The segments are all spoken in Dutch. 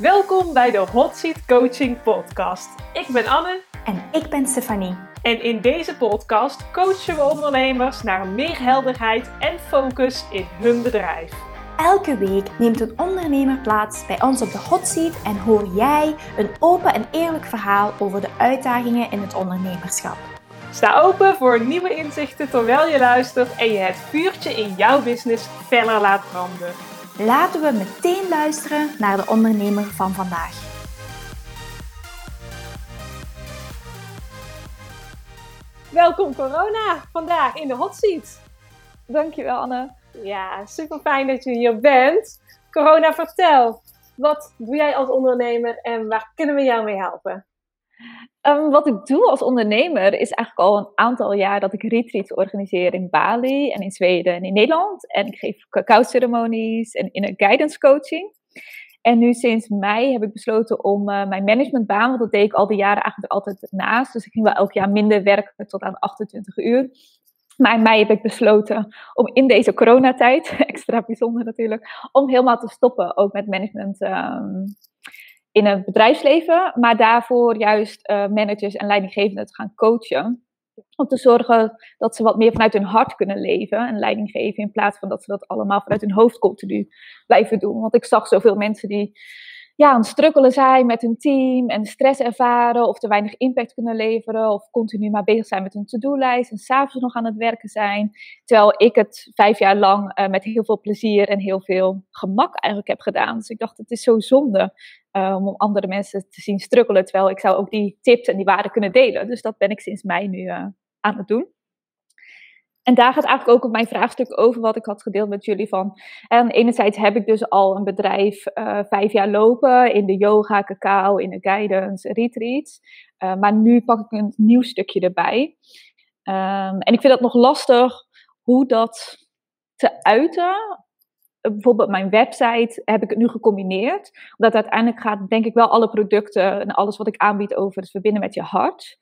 Welkom bij de Hot Seat Coaching Podcast. Ik ben Anne. En ik ben Stefanie. En in deze podcast coachen we ondernemers naar meer helderheid en focus in hun bedrijf. Elke week neemt een ondernemer plaats bij ons op de hot seat en hoor jij een open en eerlijk verhaal over de uitdagingen in het ondernemerschap. Sta open voor nieuwe inzichten terwijl je luistert en je het vuurtje in jouw business feller laat branden. Laten we meteen luisteren naar de ondernemer van vandaag. Welkom corona, vandaag in de hot seat. Dankjewel Anne. Ja, super fijn dat je hier bent. Corona, vertel. Wat doe jij als ondernemer en waar kunnen we jou mee helpen? Um, wat ik doe als ondernemer is eigenlijk al een aantal jaar dat ik retreats organiseer in Bali en in Zweden en in Nederland. En ik geef cacao-ceremonies en in een guidance coaching. En nu sinds mei heb ik besloten om uh, mijn managementbaan, want dat deed ik al die jaren eigenlijk altijd naast. Dus ik ging wel elk jaar minder werken tot aan 28 uur. Maar in mei heb ik besloten om in deze coronatijd, extra bijzonder natuurlijk, om helemaal te stoppen ook met management um, in het bedrijfsleven. Maar daarvoor juist uh, managers en leidinggevenden te gaan coachen. Om te zorgen dat ze wat meer vanuit hun hart kunnen leven en leiding geven. In plaats van dat ze dat allemaal vanuit hun hoofd continu blijven doen. Want ik zag zoveel mensen die ja, aan het strukkelen zijn met hun team en stress ervaren of te weinig impact kunnen leveren of continu maar bezig zijn met hun to-do-lijst en s'avonds nog aan het werken zijn. Terwijl ik het vijf jaar lang uh, met heel veel plezier en heel veel gemak eigenlijk heb gedaan. Dus ik dacht, het is zo zonde uh, om andere mensen te zien strukkelen, terwijl ik zou ook die tips en die waarden kunnen delen. Dus dat ben ik sinds mei nu uh, aan het doen. En daar gaat eigenlijk ook op mijn vraagstuk over wat ik had gedeeld met jullie van. En enerzijds heb ik dus al een bedrijf uh, vijf jaar lopen in de yoga, cacao, in de guidance, retreats. Uh, maar nu pak ik een nieuw stukje erbij. Um, en ik vind dat nog lastig hoe dat te uiten. Bijvoorbeeld mijn website heb ik het nu gecombineerd. Omdat uiteindelijk gaat denk ik wel alle producten en alles wat ik aanbied over het verbinden met je hart.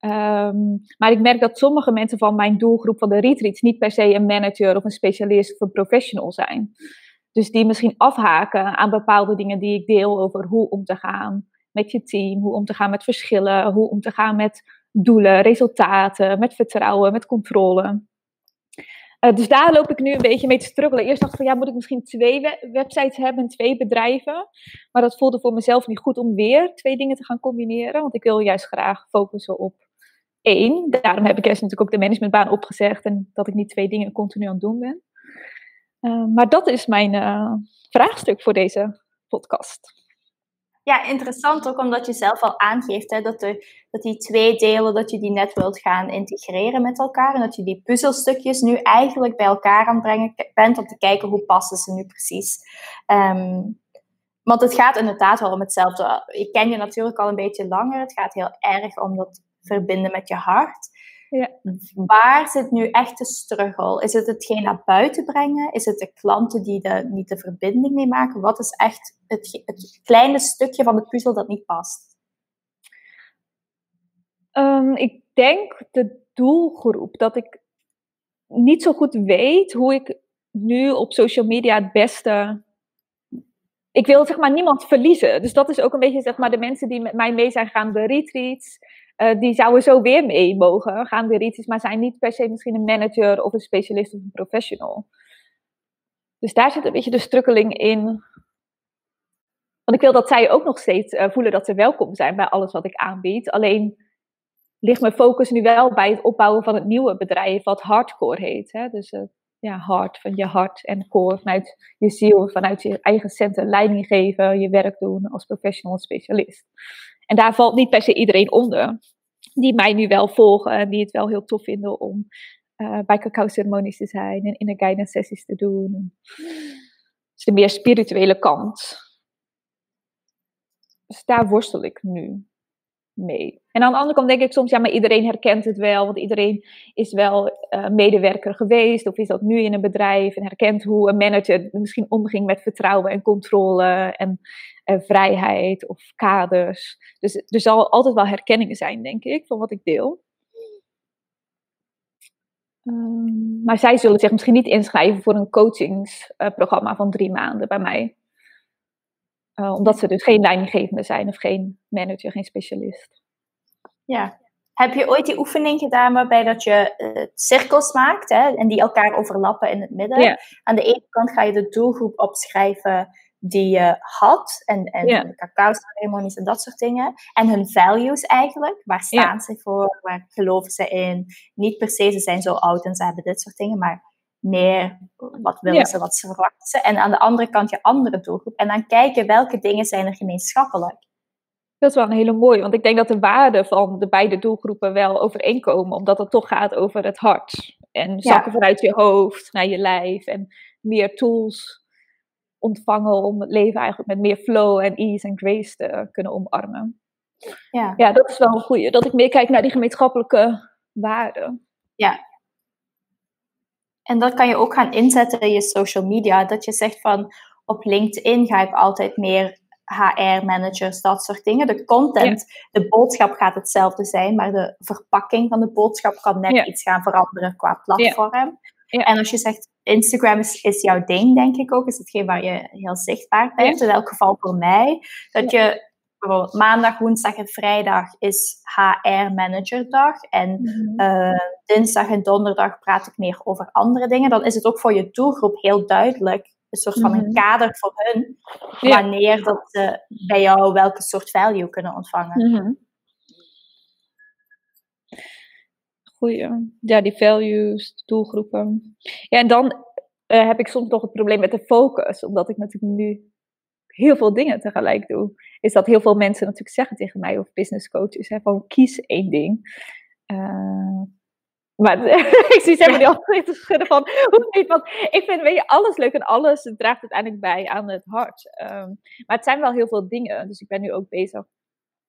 Um, maar ik merk dat sommige mensen van mijn doelgroep van de retreats niet per se een manager of een specialist of een professional zijn. Dus die misschien afhaken aan bepaalde dingen die ik deel over hoe om te gaan met je team, hoe om te gaan met verschillen, hoe om te gaan met doelen, resultaten, met vertrouwen, met controle. Uh, dus daar loop ik nu een beetje mee te struggelen. Eerst dacht ik van ja, moet ik misschien twee we websites hebben, twee bedrijven. Maar dat voelde voor mezelf niet goed om weer twee dingen te gaan combineren. Want ik wil juist graag focussen op Daarom heb ik eerst natuurlijk ook de managementbaan opgezegd en dat ik niet twee dingen continu aan het doen ben. Uh, maar dat is mijn uh, vraagstuk voor deze podcast. Ja, interessant ook omdat je zelf al aangeeft hè, dat, de, dat die twee delen, dat je die net wilt gaan integreren met elkaar. En dat je die puzzelstukjes nu eigenlijk bij elkaar aan brengen bent om te kijken hoe passen ze nu precies. Um, want het gaat inderdaad wel om hetzelfde. Ik ken je natuurlijk al een beetje langer. Het gaat heel erg om dat verbinden met je hart. Ja. Waar zit nu echt de struggle? Is het hetgeen naar buiten brengen? Is het de klanten die de, niet de verbinding mee maken? Wat is echt het, het kleine stukje van de puzzel dat niet past? Um, ik denk de doelgroep. Dat ik niet zo goed weet hoe ik nu op social media het beste ik wil zeg maar niemand verliezen. Dus dat is ook een beetje zeg maar de mensen die met mij mee zijn gaan de retreats. Uh, die zouden zo weer mee mogen gaan de retreats, maar zijn niet per se misschien een manager of een specialist of een professional. Dus daar zit een beetje de strukkeling in. Want ik wil dat zij ook nog steeds uh, voelen dat ze welkom zijn bij alles wat ik aanbied. Alleen ligt mijn focus nu wel bij het opbouwen van het nieuwe bedrijf, wat hardcore heet. Hè? Dus uh, ja, hart, van je hart en core, vanuit je ziel, vanuit je eigen centen leiding geven, je werk doen als professional specialist. En daar valt niet per se iedereen onder, die mij nu wel volgen en die het wel heel tof vinden om uh, bij cacao-ceremonies te zijn en in de guidance sessies te doen. Dus de meer spirituele kant. Dus daar worstel ik nu mee. En aan de andere kant denk ik soms, ja, maar iedereen herkent het wel, want iedereen is wel uh, medewerker geweest of is dat nu in een bedrijf en herkent hoe een manager misschien omging met vertrouwen en controle en, en vrijheid of kaders. Dus er zal altijd wel herkenningen zijn, denk ik, van wat ik deel. Um, maar zij zullen zich misschien niet inschrijven voor een coachingsprogramma uh, van drie maanden bij mij. Uh, omdat ze dus geen leidinggevende zijn of geen manager, geen specialist. Ja. Heb je ooit die oefening gedaan waarbij dat je uh, cirkels maakt hè, en die elkaar overlappen in het midden? Ja. Aan de ene kant ga je de doelgroep opschrijven die je had en, en de cacao-ceremonies en dat soort dingen. En hun values eigenlijk. Waar staan ze voor? Waar geloven ze in? Niet per se ze zijn zo oud en ze hebben dit soort dingen, maar meer wat willen ze, wat ze verwachten ze. En aan de andere kant je andere doelgroep. En dan kijken welke dingen zijn er gemeenschappelijk. Dat is wel een hele mooie, want ik denk dat de waarden van de beide doelgroepen wel overeenkomen, omdat het toch gaat over het hart. En zakken vanuit je hoofd naar je lijf en meer tools ontvangen om het leven eigenlijk met meer flow en ease en grace te kunnen omarmen. Ja. Ja, dat is wel een goeie, dat ik meer kijk naar die gemeenschappelijke waarden. En dat kan je ook gaan inzetten in je social media. Dat je zegt van op LinkedIn ga ik altijd meer HR-managers, dat soort dingen. De content, de boodschap gaat hetzelfde zijn, maar de verpakking van de boodschap kan net Ja. iets gaan veranderen qua platform. Ja. En als je zegt Instagram is, is jouw ding, denk ik ook, is hetgeen waar je heel zichtbaar bent. In elk geval voor mij. Dat je bijvoorbeeld maandag, woensdag en vrijdag is HR-managerdag. En uh, dinsdag en donderdag praat ik meer over andere dingen. Dan is het ook voor je doelgroep heel duidelijk. Een soort van een Mhm. kader voor hun. Wanneer dat ze bij jou welke soort value kunnen ontvangen. Mhm. Goeie. Ja, die values, doelgroepen. Ja, en dan eh, heb ik soms nog het probleem met de focus. Omdat ik natuurlijk nu heel veel dingen tegelijk doe. Is dat heel veel mensen natuurlijk zeggen tegen mij, of business coaches, hè, van kies één ding. Eh, maar ik zie ze helemaal niet altijd te schudden van, hoe niet? Want ik vind, weet je, alles leuk en alles draagt uiteindelijk bij aan het hart. Ehm, maar het zijn wel heel veel dingen. Dus ik ben nu ook bezig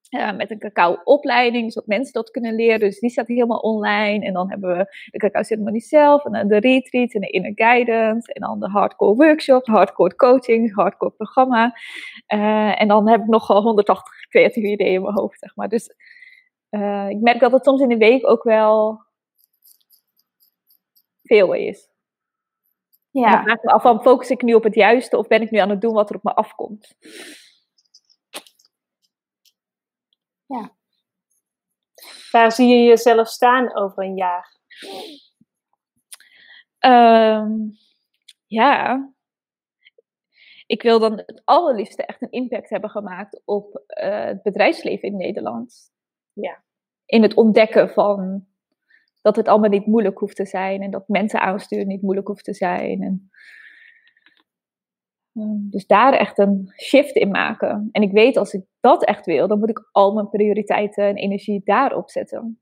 uh, met een cacao-opleiding, zodat mensen dat kunnen leren. Dus die staat helemaal online. En dan hebben we de cacao-ceremonie zelf, en de retreat en de inner guidance. En dan de hardcore workshop, hardcore coaching, hardcore programma. Uh, en dan heb ik nog 180 creatieve ideeën in mijn hoofd, zeg maar. Dus uh, ik merk dat het soms in de week ook wel veel is. Ja. Dan vraag ik me af van, focus ik nu op het juiste of ben ik nu aan het doen wat er op me afkomt? Ja. Waar zie je jezelf staan over een jaar? Um, ja. Ik wil dan het allerliefste echt een impact hebben gemaakt op uh, het bedrijfsleven in Nederland. Ja. In het ontdekken van dat het allemaal niet moeilijk hoeft te zijn en dat mensen aansturen niet moeilijk hoeft te zijn. En, dus daar echt een shift in maken. En ik weet als ik dat echt wil, dan moet ik al mijn prioriteiten en energie daarop zetten.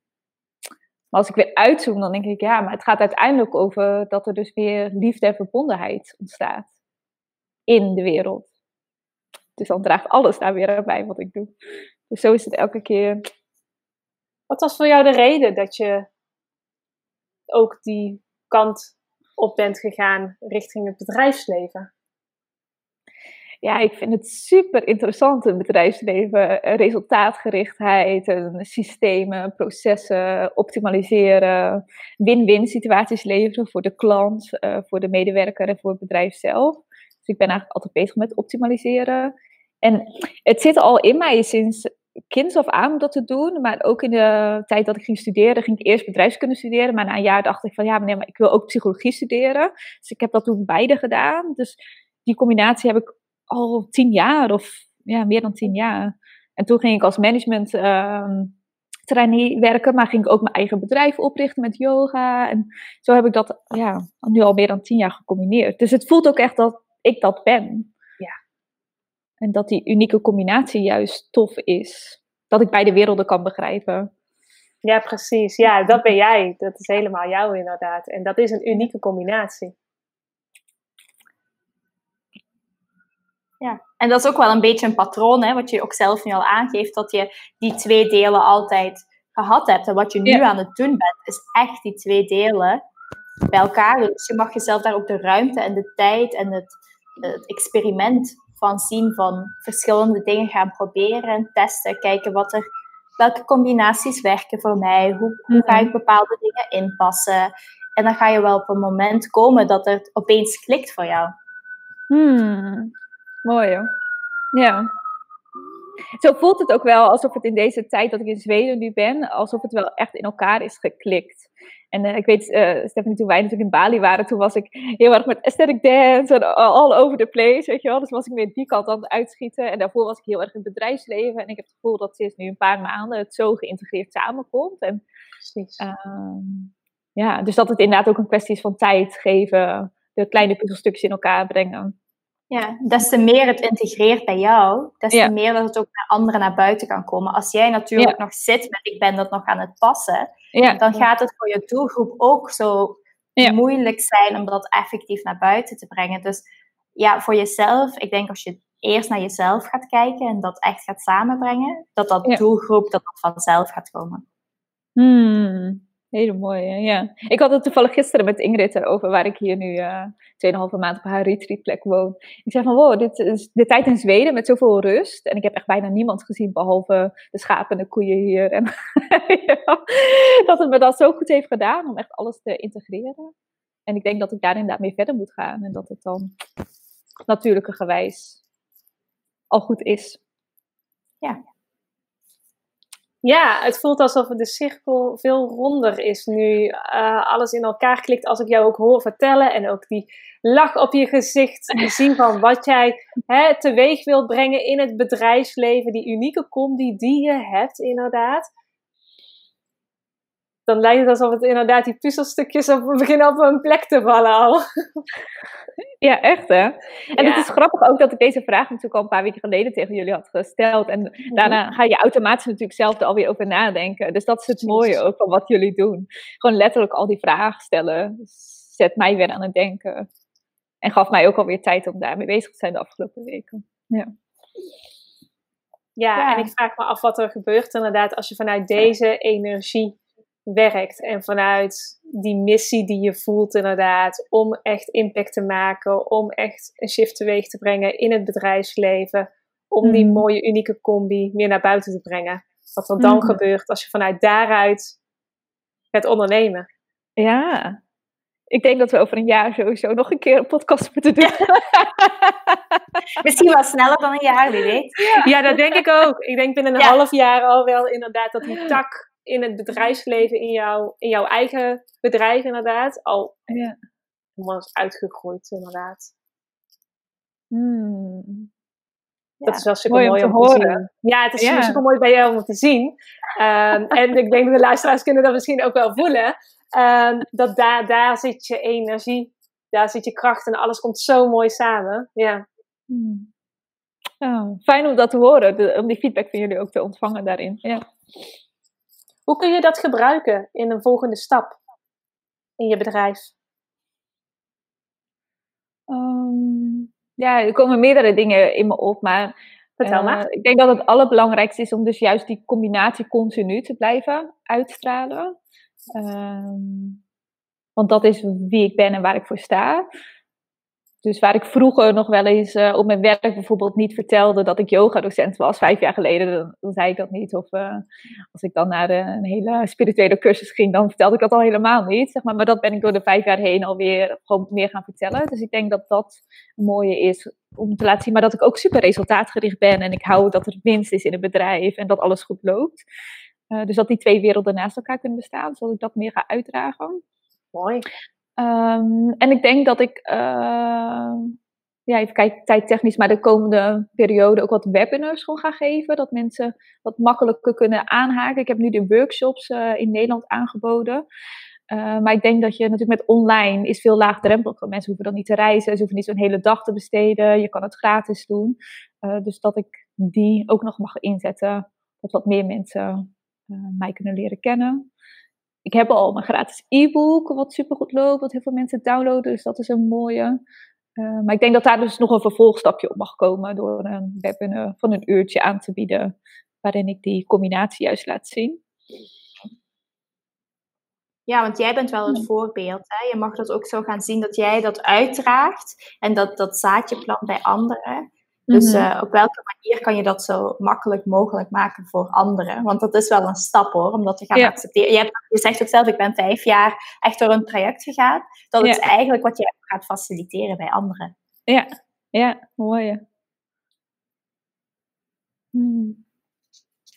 Maar als ik weer uitzoom, dan denk ik, ja, maar het gaat uiteindelijk over dat er dus weer liefde en verbondenheid ontstaat in de wereld. Dus dan draagt alles daar weer bij wat ik doe. Dus zo is het elke keer. Wat was voor jou de reden dat je ook die kant op bent gegaan richting het bedrijfsleven? Ja, ik vind het super interessant, het bedrijfsleven. Resultaatgerichtheid, systemen, processen, optimaliseren, win-win situaties leveren voor de klant, uh, voor de medewerker en voor het bedrijf zelf. Dus ik ben eigenlijk altijd bezig met optimaliseren. En het zit al in mij sinds kinds af aan om dat te doen. Maar ook in de tijd dat ik ging studeren, ging ik eerst bedrijfskunde studeren. Maar na een jaar dacht ik van ja, meneer, maar ik wil ook psychologie studeren. Dus ik heb dat toen beide gedaan. Dus die combinatie heb ik al tien jaar of ja, meer dan tien jaar. En toen ging ik als management uh, trainee werken, maar ging ik ook mijn eigen bedrijf oprichten met yoga. En zo heb ik dat ja, nu al meer dan tien jaar gecombineerd. Dus het voelt ook echt dat ik dat ben. Ja. En dat die unieke combinatie juist tof is. Dat ik beide werelden kan begrijpen. Ja, precies. Ja, dat ben jij. Dat is helemaal jou inderdaad. En dat is een unieke combinatie. Ja, en dat is ook wel een beetje een patroon, hè, wat je ook zelf nu al aangeeft, dat je die twee delen altijd gehad hebt. En wat je nu Ja. aan het doen bent, is echt die twee delen bij elkaar. Dus je mag jezelf daar ook de ruimte en de tijd en het, het experiment van zien van verschillende dingen gaan proberen en testen. Kijken wat er, welke combinaties werken voor mij. Hoe, hoe ga ik bepaalde dingen inpassen? En dan ga je wel op een moment komen dat het opeens klikt voor jou. Hmm. Mooi hoor. Ja. Zo voelt het ook wel alsof het in deze tijd dat ik in Zweden nu ben, alsof het wel echt in elkaar is geklikt. En uh, ik weet, uh, Stephanie, toen wij natuurlijk in Bali waren, toen was ik heel erg met aesthetic dance en all over the place, weet je wel. Dus was ik weer die kant aan het uitschieten. En daarvoor was ik heel erg in het bedrijfsleven. En ik heb het gevoel dat sinds nu een paar maanden het zo geïntegreerd samenkomt. En, uh, ja, dus dat het inderdaad ook een kwestie is van tijd geven, de kleine puzzelstukjes in elkaar brengen. Ja, des te meer het integreert bij jou, des te meer dat het ook naar anderen naar buiten kan komen. Als jij natuurlijk nog zit met ik ben dat nog aan het passen, dan gaat het voor je doelgroep ook zo moeilijk zijn om dat effectief naar buiten te brengen. Dus ja, voor jezelf, ik denk als je eerst naar jezelf gaat kijken en dat echt gaat samenbrengen, dat dat doelgroep dat dat vanzelf gaat komen. Hmm. Hele mooie, ja. Ik had het toevallig gisteren met Ingrid erover, waar ik hier nu uh, eh, 2,5 maand op haar retreatplek woon. Ik zei van, wow, dit is de tijd in Zweden met zoveel rust. En ik heb echt bijna niemand gezien, behalve de schapen en de koeien hier. En dat het me dat zo goed heeft gedaan om echt alles te integreren. En ik denk dat ik daar inderdaad mee verder moet gaan. En dat het dan natuurlijke gewijs al goed is. Ja, ja, het voelt alsof de cirkel veel ronder is nu. Uh, alles in elkaar klikt als ik jou ook hoor vertellen. En ook die lach op je gezicht zien van wat jij hè, teweeg wilt brengen in het bedrijfsleven. Die unieke combi die je hebt inderdaad. Dan lijkt het alsof het inderdaad die puzzelstukjes op, beginnen op een plek te vallen al. Ja, echt hè. En het is grappig ook dat ik deze vraag natuurlijk al een paar weken geleden tegen jullie had gesteld. En mhm. daarna ga je automatisch natuurlijk zelf er alweer over nadenken. Dus dat is het mooie ook van wat jullie doen. Gewoon letterlijk al die vragen stellen. Zet mij weer aan het denken. En gaf mij ook alweer tijd om daarmee bezig te zijn de afgelopen weken. Ja. Ja, ja, en ik vraag me af wat er gebeurt inderdaad als je vanuit deze energie werkt. En vanuit die missie die je voelt inderdaad, om echt impact te maken, om echt een shift teweeg te brengen in het bedrijfsleven, om die mhm. mooie unieke combi meer naar buiten te brengen. Wat er dan mhm. gebeurt als je vanuit daaruit het ondernemen. Ja, ik denk dat we over een jaar sowieso nog een keer een podcast moeten doen. Misschien wel sneller dan een jaar, wie weet. Ja, dat denk ik ook. Ik denk binnen een half jaar al wel inderdaad dat die tak in het bedrijfsleven, in, jou, in jouw eigen bedrijf inderdaad, al ja. was uitgegroeid inderdaad. Hmm. Dat is wel super mooi, om, te, horen. Ja, het is super mooi bij jou om te zien. Ehm, en ik denk dat de luisteraars kunnen dat misschien ook wel voelen. Um, dat daar, daar zit je energie, daar zit je kracht en alles komt zo mooi samen. Ja. Hmm. fijn om dat te horen, om die feedback van jullie ook te ontvangen daarin. Ja. Hoe kun je dat gebruiken in een volgende stap in je bedrijf? Um, ja, er komen meerdere dingen in me op, maar Vertel maar. Uh, ik denk dat het allerbelangrijkste is om dus juist die combinatie continu te blijven uitstralen. Um, want dat is wie ik ben en waar ik voor sta. Dus waar ik vroeger nog wel eens uh, op mijn werk bijvoorbeeld niet vertelde dat ik yoga-docent was, vijf jaar geleden, dan, zei ik dat niet. Of uh, als ik dan naar een hele spirituele cursus ging, dan vertelde ik dat al helemaal niet. Zeg maar. maar dat ben ik door de vijf jaar heen alweer gewoon meer gaan vertellen. Dus ik denk dat dat een mooie is om te laten zien, maar dat ik ook super resultaatgericht ben en ik hou dat er winst is in het bedrijf en dat alles goed loopt. Dus dat die twee werelden naast elkaar kunnen bestaan, zodat ik dat meer ga uitdragen. Mooi. Um, en ik denk dat ik, uh, ja, even kijken, tijdtechnisch, maar de komende periode ook wat webinars gewoon ga geven. Dat mensen wat makkelijker kunnen aanhaken. Ik heb nu de workshops uh, in Nederland aangeboden. Uh, maar ik denk dat je natuurlijk met online is veel laagdrempeliger. Mensen hoeven dan niet te reizen, ze hoeven niet zo'n hele dag te besteden. Je kan het gratis doen. Uh, dus dat ik die ook nog mag inzetten. Dat wat meer mensen mij kunnen leren kennen ik heb al mijn gratis e-book, wat super goed loopt, wat heel veel mensen downloaden. Dus dat is een mooie. Uh, maar ik denk dat daar dus nog een vervolgstapje op mag komen door een webinar van een uurtje aan te bieden, waarin ik die combinatie juist laat zien. Ja, want jij bent wel het voorbeeld. Hè? Je mag dat ook zo gaan zien dat jij dat uitdraagt en dat, dat zaadje plant bij anderen. Dus eh, op welke manier kan je dat zo makkelijk mogelijk maken voor anderen? Want dat is wel een stap hoor, om dat te gaan accepteren. Je, hebt, je zegt ook zelf, ik ben vijf jaar echt door een traject gegaan. Dat is eigenlijk wat je gaat faciliteren bij anderen. Ja, ja mooi.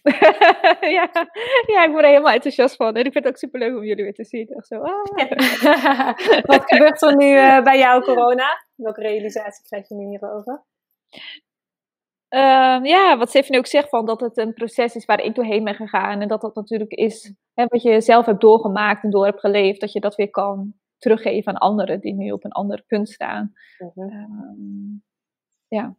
ja, ja, ik word er helemaal enthousiast van. En ik vind het ook super leuk om jullie weer te zien. Echt zo, ah. Wat gebeurt er nu uh, bij jou, corona? Welke realisatie krijg je nu hierover? Um, ja, wat Stephanie ook zegt, van dat het een proces is waar ik doorheen ben gegaan. En dat dat natuurlijk is hè, wat je zelf hebt doorgemaakt en door hebt geleefd. Dat je dat weer kan teruggeven aan anderen die nu op een ander punt staan. Mm um, ja.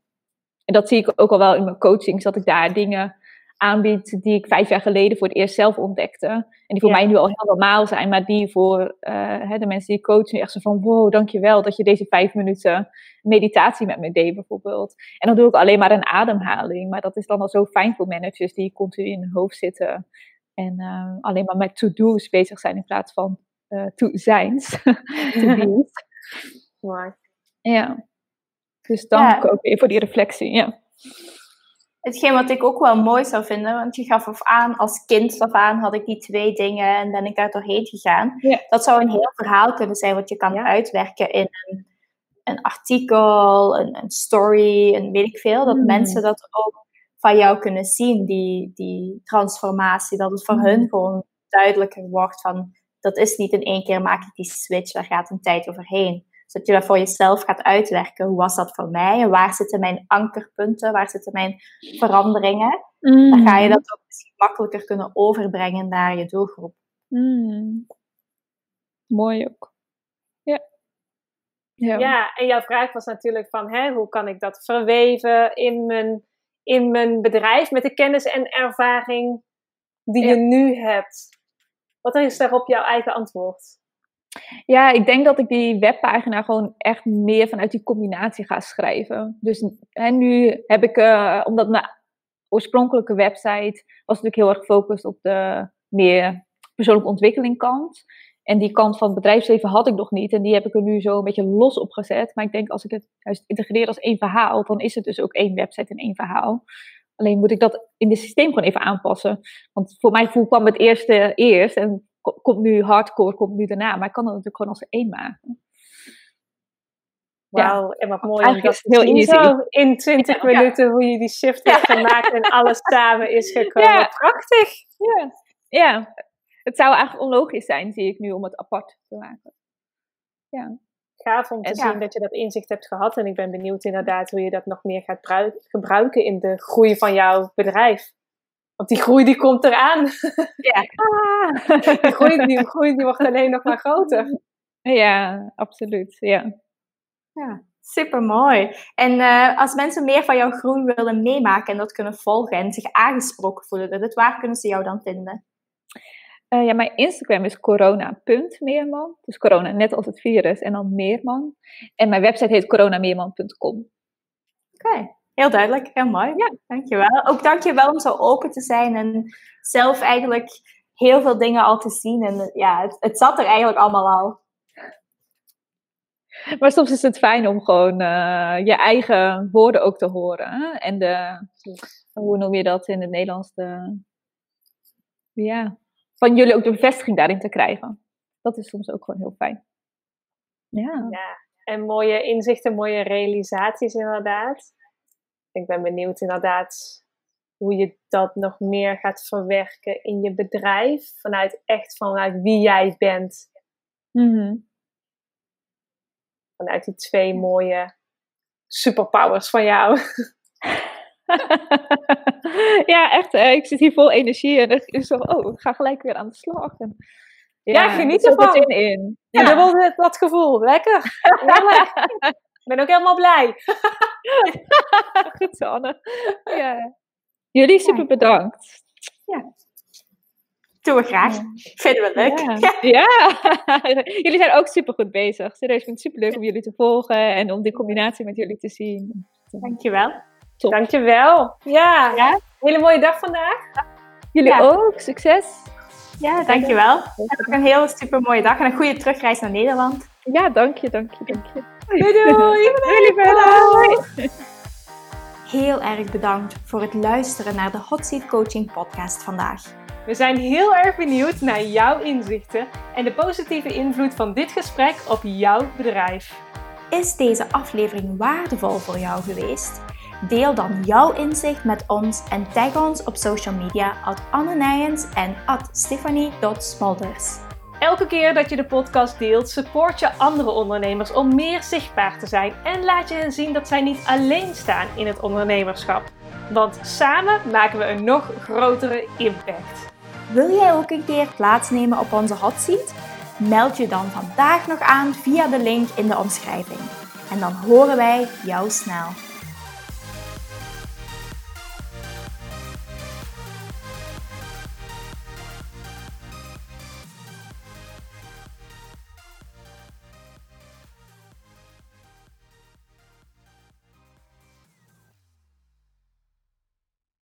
En dat zie ik ook al wel in mijn coachings, dat ik daar dingen aanbied die ik vijf jaar geleden voor het eerst zelf ontdekte. En die voor mij nu al heel normaal zijn, maar die voor uh, de mensen die ik coach nu echt zo van, wow, dankjewel dat je deze vijf minuten meditatie met me deed bijvoorbeeld. En dan doe ik alleen maar een ademhaling, maar dat is dan al zo fijn voor managers die continu in hun hoofd zitten en uh, alleen maar met to-do's bezig zijn in plaats van uh, to-zijns. to Mooi. Ja. Dus dank ja. ook weer voor die reflectie, ja hetgeen wat ik ook wel mooi zou vinden, want je gaf af aan, als kind af aan had ik die twee dingen en ben ik daar doorheen gegaan. Dat zou een heel verhaal kunnen zijn wat je kan uitwerken in een, een artikel, een, een, story, een weet ik veel. Dat mm. mensen dat ook van jou kunnen zien, die, die transformatie. Dat het voor mm. hun gewoon duidelijker wordt van, dat is niet in één keer maak ik die switch, daar gaat een tijd overheen zodat je dat voor jezelf gaat uitwerken. Hoe was dat voor mij? En waar zitten mijn ankerpunten? Waar zitten mijn veranderingen? Mm. Dan ga je dat ook misschien makkelijker kunnen overbrengen naar je doelgroep. Mm. Mooi ook. Ja. ja. Ja. en jouw vraag was natuurlijk van hè, hoe kan ik dat verweven in mijn, in mijn bedrijf met de kennis en ervaring die je nu hebt. Wat is daarop jouw eigen antwoord? Ja, ik denk dat ik die webpagina gewoon echt meer vanuit die combinatie ga schrijven. Dus hè, nu heb ik, uh, omdat mijn oorspronkelijke website was natuurlijk heel erg gefocust op de meer persoonlijke ontwikkeling kant. En die kant van het bedrijfsleven had ik nog niet. En die heb ik er nu zo een beetje los op gezet. Maar ik denk als ik het juist integreer als één verhaal, dan is het dus ook één website en één verhaal. Alleen moet ik dat in het systeem gewoon even aanpassen. Want voor mijn gevoel kwam het eerste eerst. En komt nu hardcore, komt nu daarna. Maar ik kan dat natuurlijk gewoon als één maken. Wauw, ja. en wat mooi om dat heel. Zo in 20 minuten hoe je die shift hebt gemaakt en alles samen is gekomen. Prachtig! Ja. ja, het zou eigenlijk onlogisch zijn, zie ik nu, om het apart te maken. Ja. Gaaf om te zien dat je dat inzicht hebt gehad. En ik ben benieuwd inderdaad hoe je dat nog meer gaat gebruiken in de groei van jouw bedrijf. Want die groei die komt eraan. Ja. Ah. die, groei, die groei die wordt alleen nog maar groter. Ja, absoluut. Ja, ja super mooi. En uh, als mensen meer van jouw groei willen meemaken en dat kunnen volgen en zich aangesproken voelen, dus waar kunnen ze jou dan vinden? Uh, ja, mijn Instagram is corona.meerman. Dus corona net als het virus en dan meerman. En mijn website heet coronameerman.com. Oké. Heel duidelijk, heel mooi. Ja, dankjewel. Ook dankjewel om zo open te zijn en zelf eigenlijk heel veel dingen al te zien. En ja, het, het zat er eigenlijk allemaal al. Maar soms is het fijn om gewoon uh, je eigen woorden ook te horen. Hè? En de, hoe noem je dat in het Nederlands? De, ja, van jullie ook de bevestiging daarin te krijgen. Dat is soms ook gewoon heel fijn. Ja. ja. En mooie inzichten, mooie realisaties inderdaad ik ben benieuwd inderdaad hoe je dat nog meer gaat verwerken in je bedrijf. Vanuit echt vanuit wie jij bent. Mhm. Vanuit die twee mooie superpowers van jou. ja, echt. Hè? Ik zit hier vol energie en ik zo, oh, ik ga gelijk weer aan de slag. En, ja, ja, geniet ervan. in. in. Ja, ja. dat, dat gevoel. Lekker. Ik ben ook helemaal blij. Goed zo, Anne. Ja. Jullie super bedankt. Ja. Doen we graag. Vinden we leuk. Ja. ja. jullie zijn ook super goed bezig. Serieus, ik vind het super leuk om jullie te volgen en om die combinatie met jullie te zien. Dankjewel. Top. Dankjewel. Ja. ja. Hele mooie dag vandaag. Jullie ook. Succes. Ja, dankjewel. Heb ook een hele super mooie dag en een goede terugreis naar Nederland. Ja, dank je, dank je, dank je. Doei doei! Doei, Heel erg bedankt voor het luisteren naar de Hot Seat Coaching podcast vandaag. We zijn heel erg benieuwd naar jouw inzichten en de positieve invloed van dit gesprek op jouw bedrijf. Is deze aflevering waardevol voor jou geweest? Deel dan jouw inzicht met ons en tag ons op social media at Anne Nijens en at Stephanie.smolders. Elke keer dat je de podcast deelt, support je andere ondernemers om meer zichtbaar te zijn en laat je hen zien dat zij niet alleen staan in het ondernemerschap. Want samen maken we een nog grotere impact. Wil jij ook een keer plaatsnemen op onze hot seat? Meld je dan vandaag nog aan via de link in de omschrijving. En dan horen wij jou snel.